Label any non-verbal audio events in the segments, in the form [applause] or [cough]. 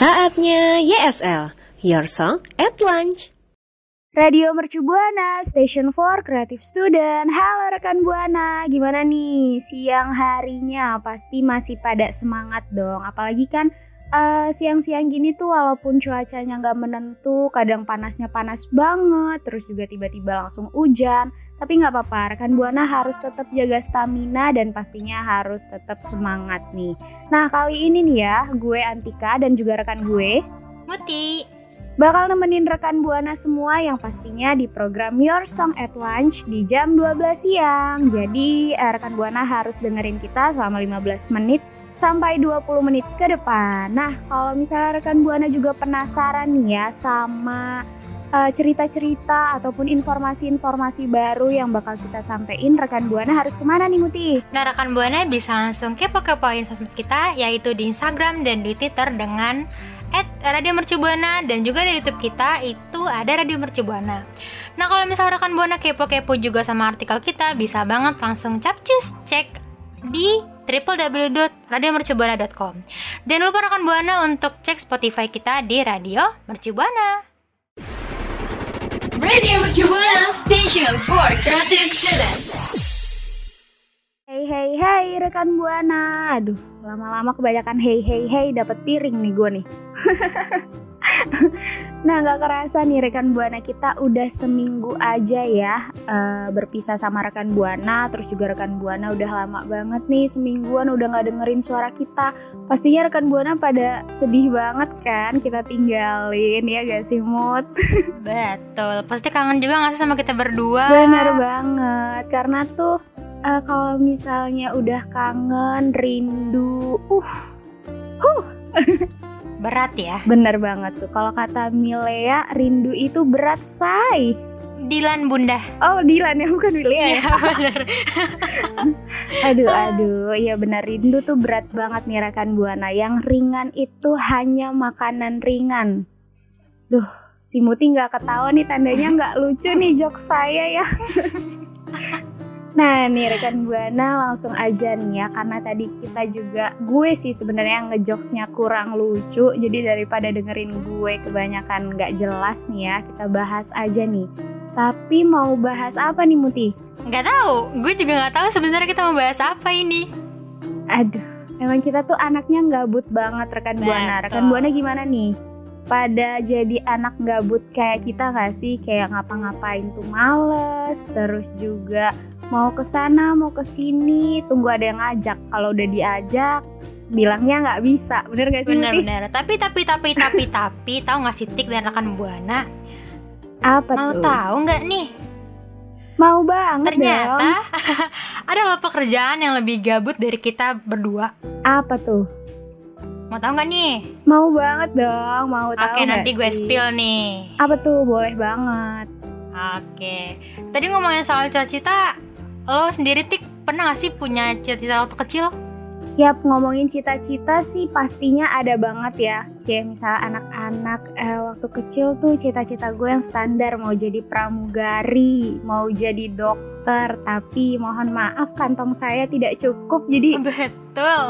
Saatnya YSL, Your Song at Lunch. Radio Mercu Buana, Station for Creative Student. Halo rekan Buana, gimana nih siang harinya? Pasti masih pada semangat dong. Apalagi kan eh, siang-siang gini tuh walaupun cuacanya nggak menentu, kadang panasnya panas banget, terus juga tiba-tiba langsung hujan. Tapi nggak apa-apa, rekan Buana harus tetap jaga stamina dan pastinya harus tetap semangat nih. Nah kali ini nih ya, gue Antika dan juga rekan gue Muti. bakal nemenin rekan Buana semua yang pastinya di program Your Song at Lunch di jam 12 siang. Jadi eh, rekan Buana harus dengerin kita selama 15 menit sampai 20 menit ke depan. Nah, kalau misalnya rekan Buana juga penasaran nih ya sama eh, cerita-cerita ataupun informasi-informasi baru yang bakal kita sampein, rekan Buana harus ke mana nih Muti? Nah, rekan Buana bisa langsung kepo-kepoin sosmed kita, yaitu di Instagram dan di Twitter dengan at Radio Mercubuana dan juga di YouTube kita itu ada Radio Mercubuana. Nah, kalau misalnya rekan Buana kepo-kepo juga sama artikel kita, bisa banget langsung capcus cek di www.radiomercubuana.com. Jangan lupa rekan Buana untuk cek Spotify kita di Radio Mercubuana. Radio Mercubuana Station for Creative Students. Hey hey hey rekan Buana. Aduh, lama-lama kebanyakan hey hey hey dapat piring nih gue nih. [laughs] nah, nggak kerasa nih rekan Buana kita udah seminggu aja ya eh, berpisah sama rekan Buana. Terus juga rekan Buana udah lama banget nih semingguan udah nggak dengerin suara kita. Pastinya rekan Buana pada sedih banget kan kita tinggalin ya gak sih Mut? [laughs] Betul, pasti kangen juga nggak sih sama kita berdua? Bener banget, karena tuh eh, kalau misalnya udah kangen, rindu, uh, huh, [laughs] Berat ya. bener banget tuh. Kalau kata Milea, rindu itu berat say. Dilan Bunda. Oh, Dilan ya, bukan Milea ya. Iya, bener. [laughs] Aduh, aduh, iya benar rindu tuh berat banget nih rekan Buana. Yang ringan itu hanya makanan ringan. Duh, si Muti nggak ketawa nih tandanya nggak lucu nih jok saya ya. [laughs] Nah nih rekan Buana langsung aja nih ya karena tadi kita juga gue sih sebenarnya ngejokesnya kurang lucu jadi daripada dengerin gue kebanyakan nggak jelas nih ya kita bahas aja nih. Tapi mau bahas apa nih Muti? Nggak tahu, gue juga nggak tahu sebenarnya kita mau bahas apa ini. Aduh, emang kita tuh anaknya gabut banget rekan Buana. Rekan Betul. Buana gimana nih? Pada jadi anak gabut kayak kita gak sih? Kayak ngapa-ngapain tuh males, terus juga mau ke sana, mau ke sini, tunggu ada yang ngajak. Kalau udah diajak, bilangnya nggak bisa. Bener gak sih? Muti? Bener-bener. Tapi tapi tapi tapi [laughs] tapi tahu nggak sih Tik dan rekan buana? Apa Mau tuh? tahu nggak nih? Mau banget Ternyata [laughs] ada loh pekerjaan yang lebih gabut dari kita berdua. Apa tuh? Mau tahu nggak nih? Mau banget dong, mau tahu Oke nanti gue sih? spill nih. Apa tuh? Boleh banget. Oke. Tadi ngomongin soal cita-cita, lo sendiri Tik pernah gak sih punya cita-cita waktu kecil? Yap, ngomongin cita-cita sih pastinya ada banget ya. kayak misalnya anak-anak eh, waktu kecil tuh cita-cita gue yang standar mau jadi pramugari, mau jadi dokter, tapi mohon maaf kantong saya tidak cukup jadi [laughs] Betul.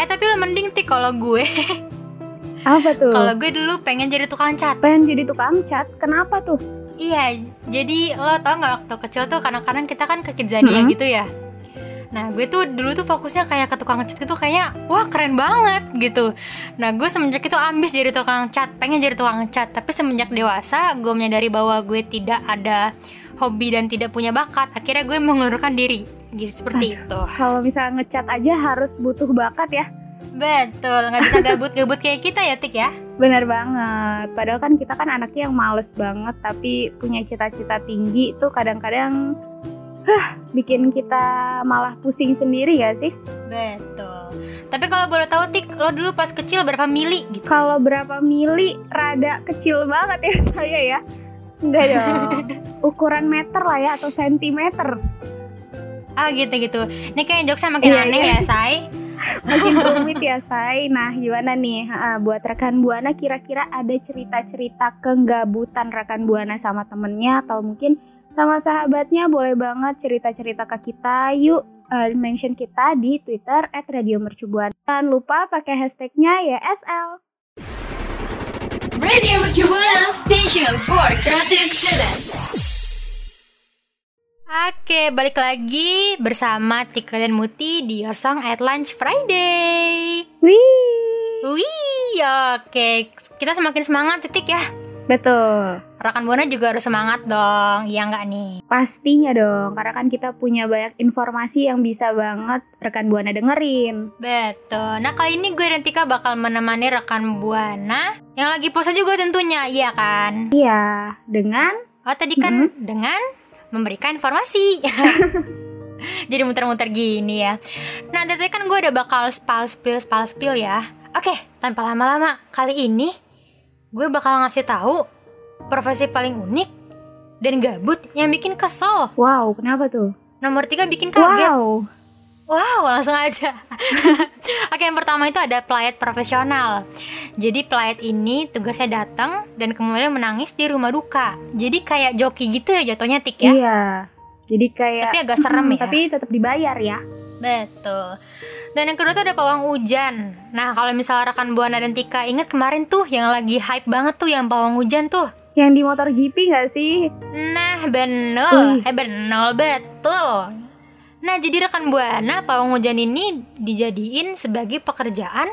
eh tapi lo mending tik kalau gue. apa tuh? Kalau gue dulu pengen jadi tukang cat. pengen jadi tukang cat, kenapa tuh? Iya, jadi lo tau nggak waktu kecil tuh kadang-kadang kita kan ke Kidzania Mm-mm. gitu ya. Nah gue tuh dulu tuh fokusnya kayak ke tukang cat itu kayaknya wah keren banget gitu. Nah gue semenjak itu ambis jadi tukang cat, pengen jadi tukang cat. Tapi semenjak dewasa gue menyadari bahwa gue tidak ada hobi dan tidak punya bakat. Akhirnya gue mengundurkan diri, gitu seperti itu. Kalau misalnya ngecat aja harus butuh bakat ya. Betul, nggak bisa gabut-gabut kayak kita ya Tik ya. Bener banget. Padahal kan kita kan anaknya yang males banget tapi punya cita-cita tinggi tuh kadang-kadang hah, bikin kita malah pusing sendiri ya sih. Betul. Tapi kalau boleh tahu Tik, lo dulu pas kecil berapa mili gitu? Kalau berapa mili rada kecil banget ya [laughs] saya ya. Enggak dong. [laughs] Ukuran meter lah ya atau sentimeter. Ah gitu gitu. Ini kayak jokesnya makin Iya, aneh iya. ya, Say. Makin rumit ya say. Nah gimana nih Ha, buat rekan buana kira-kira ada cerita-cerita kenggabutan rekan buana sama temennya atau mungkin sama sahabatnya boleh banget cerita-cerita ke kita. Yuk eh, mention kita di Twitter @radiomercubuana. Jangan lupa pakai hashtagnya YSL. Radio Mercubuana Station for Creative Students. Oke, balik lagi bersama Tika dan Muti di Your Song at Lunch Friday. Wih, Wih, oke. Kita semakin semangat, titik ya. betul. Rekan Buana juga harus semangat dong, ya nggak nih? Pastinya dong, karena kan kita punya banyak informasi yang bisa banget rekan buana dengerin. Betul. Nah kali ini gue dan Tika bakal menemani rekan Buana yang lagi puasa juga tentunya, iya kan? Iya, dengan Oh tadi kan dengan memberikan informasi. [laughs] Jadi muter-muter gini ya. Nah tadi kan gue udah bakal spal spill spal spill ya. Oke, tanpa lama-lama kali ini gue bakal ngasih tahu profesi paling unik dan gabut yang bikin kesel. wow, kenapa tuh? Nomor tiga bikin kaget. Wow. Wow, langsung aja. [laughs] Oke, yang pertama itu ada pelayat profesional. Jadi pelayat ini tugasnya datang dan kemudian menangis di rumah duka. Jadi kayak joki gitu ya jatuhnya tik ya. Iya. Jadi kayak Tapi agak serem Mm, [clears throat] ya. Tapi tetap dibayar ya. Betul. Dan yang kedua tuh ada pawang hujan. Nah, kalau misalnya rekan Buana dan Tika ingat kemarin tuh yang lagi hype banget tuh yang pawang hujan tuh. Yang di motor GP nggak sih? Nah, bener. Eh, bener, betul. Nah, jadi rekan Buana, pawang hujan ini dijadiin sebagai pekerjaan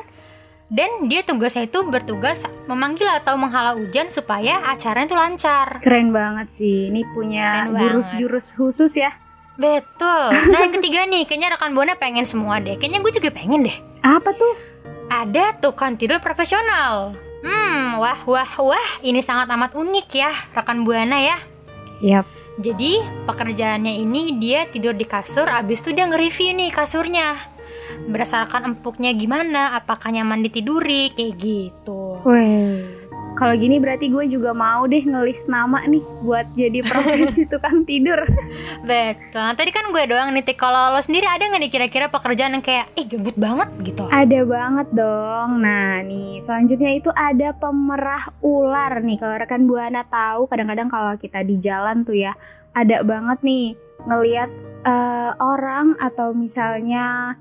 dan dia tugasnya itu bertugas memanggil atau menghalau hujan supaya acaranya itu lancar. Keren banget sih. Ini punya jurus-jurus khusus ya. Betul. Nah, yang [laughs] ketiga nih, kayaknya rekan Buana pengen semua deh. Kayaknya gue juga pengen deh. Apa tuh? Ada tukang tidur profesional. Hmm, wah, wah, wah. Ini sangat amat unik ya, rekan Buana ya. Yap. Jadi, pekerjaannya ini dia tidur di kasur, abis itu dia nge-review nih kasurnya. Berdasarkan empuknya gimana, apakah nyaman ditiduri, kayak gitu. Weh. Kalau gini berarti gue juga mau deh ngelis nama nih buat jadi profesi [laughs] tukang tidur. Betul. Tadi kan gue doang nih, Tik. Kalau lo sendiri ada nggak nih kira-kira pekerjaan yang kayak, ih gabut banget gitu? Ada banget dong. Nah, nih selanjutnya itu ada pemerah ular nih. Kalau rekan Buana tahu, kadang-kadang kalau kita di jalan tuh ya, ada banget nih ngelihat eh, orang atau misalnya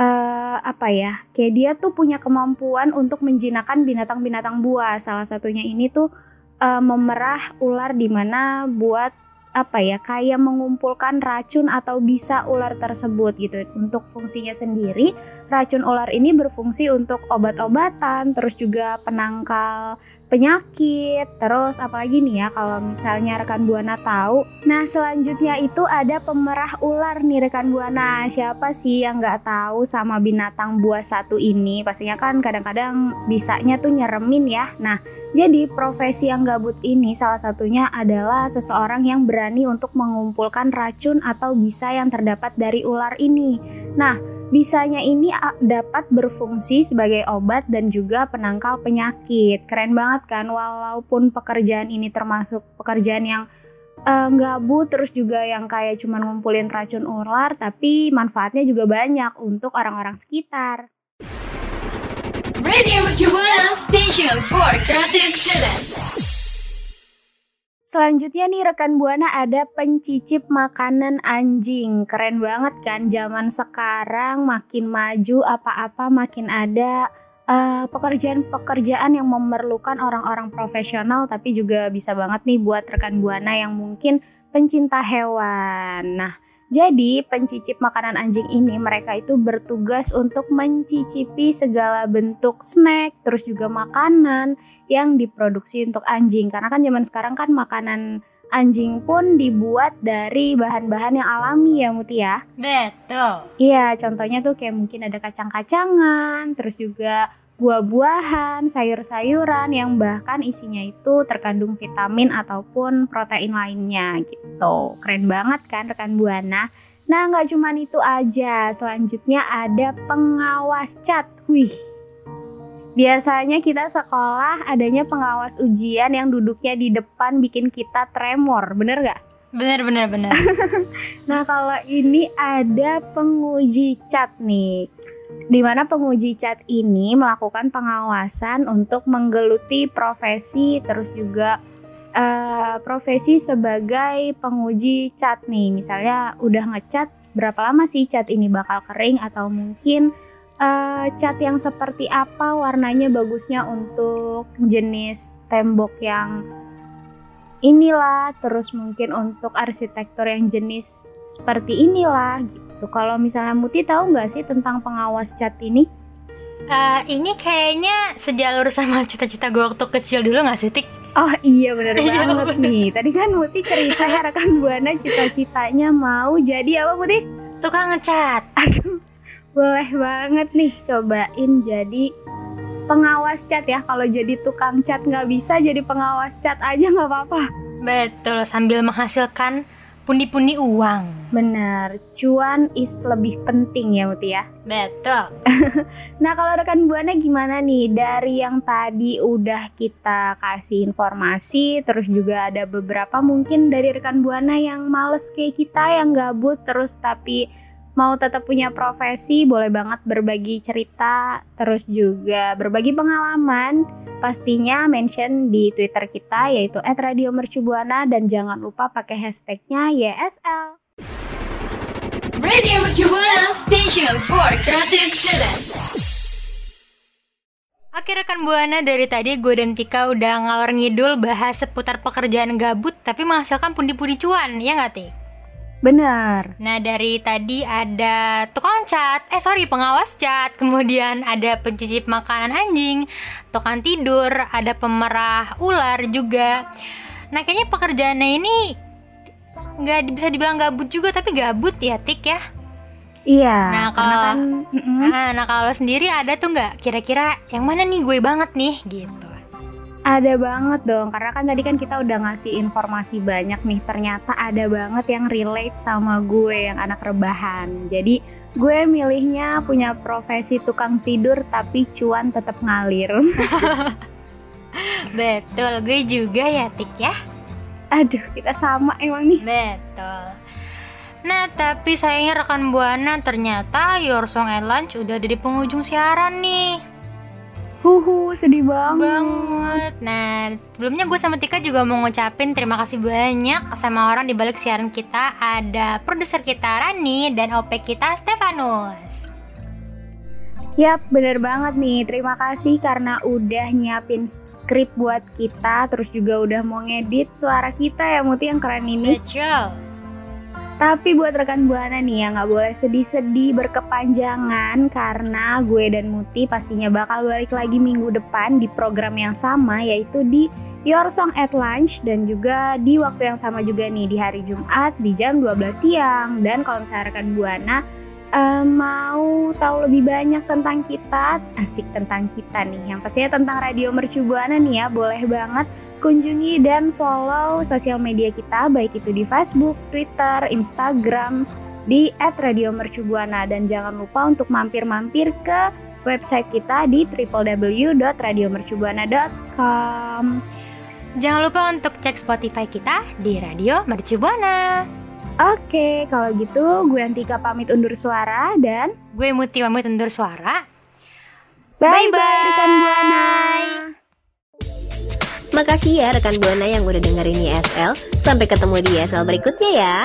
eh apa ya? Kayak dia tuh punya kemampuan untuk menjinakkan binatang-binatang buas. Salah satunya ini tuh eh, memerah ular di mana buat apa ya kayak mengumpulkan racun atau bisa ular tersebut gitu untuk fungsinya sendiri racun ular ini berfungsi untuk obat-obatan, terus juga penangkal penyakit, terus apalagi nih ya kalau misalnya rekan buana tahu. Nah selanjutnya itu ada pemerah ular nih rekan buana. Siapa sih yang nggak tahu sama binatang buas satu ini? Pastinya kan kadang-kadang bisanya tuh nyeremin ya. Nah jadi profesi yang gabut ini salah satunya adalah seseorang yang berani untuk mengumpulkan racun atau bisa yang terdapat dari ular ini. Nah Bisanya ini dapat berfungsi sebagai obat dan juga penangkal penyakit. Keren banget kan, walaupun pekerjaan ini termasuk pekerjaan yang eh, gabut, terus juga yang kayak cuman ngumpulin racun ular, tapi manfaatnya juga banyak untuk orang-orang sekitar. Radio Station for Creative Students. Selanjutnya nih rekan Buana ada pencicip makanan anjing. Keren banget kan zaman sekarang makin maju apa-apa makin ada eh, pekerjaan-pekerjaan yang memerlukan orang-orang profesional tapi juga bisa banget nih buat rekan Buana yang mungkin pencinta hewan. Nah, jadi pencicip makanan anjing ini mereka itu bertugas untuk mencicipi segala bentuk snack terus juga makanan yang diproduksi untuk anjing karena kan zaman sekarang kan makanan anjing pun dibuat dari bahan-bahan yang alami ya Muti ya. Betul. Iya, contohnya tuh kayak mungkin ada kacang-kacangan, terus juga buah-buahan, sayur-sayuran yang bahkan isinya itu terkandung vitamin ataupun protein lainnya gitu. Keren banget kan rekan Buana? Nah, nggak cuma itu aja. Selanjutnya ada pengawas cat. Wih, Biasanya kita sekolah adanya pengawas ujian yang duduknya di depan bikin kita tremor, bener gak? Bener bener bener. [laughs] Nah kalau ini ada penguji cat nih di mana penguji cat ini melakukan pengawasan untuk menggeluti profesi terus juga eh, profesi sebagai penguji cat nih. Misalnya udah ngecat berapa lama sih cat ini bakal kering? Atau mungkin eh, cat yang seperti apa warnanya bagusnya untuk jenis tembok yang inilah terus mungkin untuk arsitektur yang jenis seperti inilah gitu kalau misalnya Muti tahu nggak sih tentang pengawas cat ini Eh, ini kayaknya sejalur sama cita-cita gue waktu kecil dulu gak sih, Tik? Oh iya bener Iya, banget nih Tadi kan Muti cerita [laughs] rekan Buana cita-citanya mau jadi apa Muti? Tukang ngecat. Aduh boleh banget nih cobain jadi pengawas cat ya Kalau jadi tukang cat nggak bisa jadi pengawas cat aja nggak apa-apa Betul, sambil menghasilkan pundi-pundi uang. Bener, cuan is lebih penting ya Muti ya Betul. [laughs] Nah kalau rekan Buana gimana nih dari yang tadi udah kita kasih informasi terus juga ada beberapa mungkin dari rekan Buana yang males kayak kita yang gabut terus tapi mau tetap punya profesi boleh banget berbagi cerita terus juga berbagi pengalaman pastinya mention di Twitter kita yaitu @radiomercubuana dan jangan lupa pakai hashtagnya YSL. Radio Mercubuana Station for Creative Students. Oke rekan Buana dari tadi gue dan Tika udah ngalor ngidul bahas seputar pekerjaan gabut tapi menghasilkan pundi-pundi cuan, ya nggak Tik? Benar. Nah dari tadi ada tukang cat, eh sorry pengawas cat, kemudian ada pencicip makanan anjing, tukang tidur, ada pemerah ular juga. Nah kayaknya pekerjaannya ini nggak bisa dibilang gabut juga tapi gabut ya Tik ya. Iya. Nah, kalau- kan, mm-mm. Nah, nah kalau sendiri ada tuh nggak kira-kira yang mana nih gue banget nih gitu. Ada banget dong, karena kan tadi kan kita udah ngasih informasi banyak nih. Ternyata ada banget yang relate sama gue yang anak rebahan. Jadi gue milihnya punya profesi tukang tidur tapi cuan tetap ngalir. [laughs] Betul, gue juga ya Tik ya. Aduh, kita sama emang nih. Betul. Nah, tapi sayangnya rekan Buana ternyata Your Song and Lunch udah ada di penghujung siaran nih. Huhu, sedih banget. Banget. Nah, sebelumnya gue sama Tika juga mau ngucapin terima kasih banyak sama orang di balik siaran kita. Ada produser kita Rani dan OP kita Stefanus. Yap, bener banget nih. Terima kasih karena udah nyiapin skrip buat kita, terus juga udah mau ngedit suara kita ya Muti yang keren ini. Betul. Tapi buat rekan Buana nih ya nggak boleh sedih-sedih berkepanjangan karena gue dan Muti pastinya bakal balik lagi minggu depan di program yang sama yaitu di Your Song at Lunch dan juga di waktu yang sama juga nih di hari Jumat di jam 12 siang. Dan kalau misalnya rekan Buana eh, mau tahu lebih banyak tentang kita asik tentang kita nih. Yang pastinya tentang Radio Mercu Buana nih ya boleh banget kunjungi dan follow sosial media kita baik itu di Facebook, Twitter, Instagram di @radiomercubuana dan jangan lupa untuk mampir-mampir ke website kita di www.radiomercubuana.com. Jangan lupa untuk cek Spotify kita di Radio Mercu Buana. Oke, kalau gitu gue Antika pamit undur suara dan Gue Muti pamit undur suara. Bye bye, Bye-bye. rekan Buana. Makasih ya rekan Buana yang udah dengerin YSL. Sampai ketemu di YSL berikutnya ya.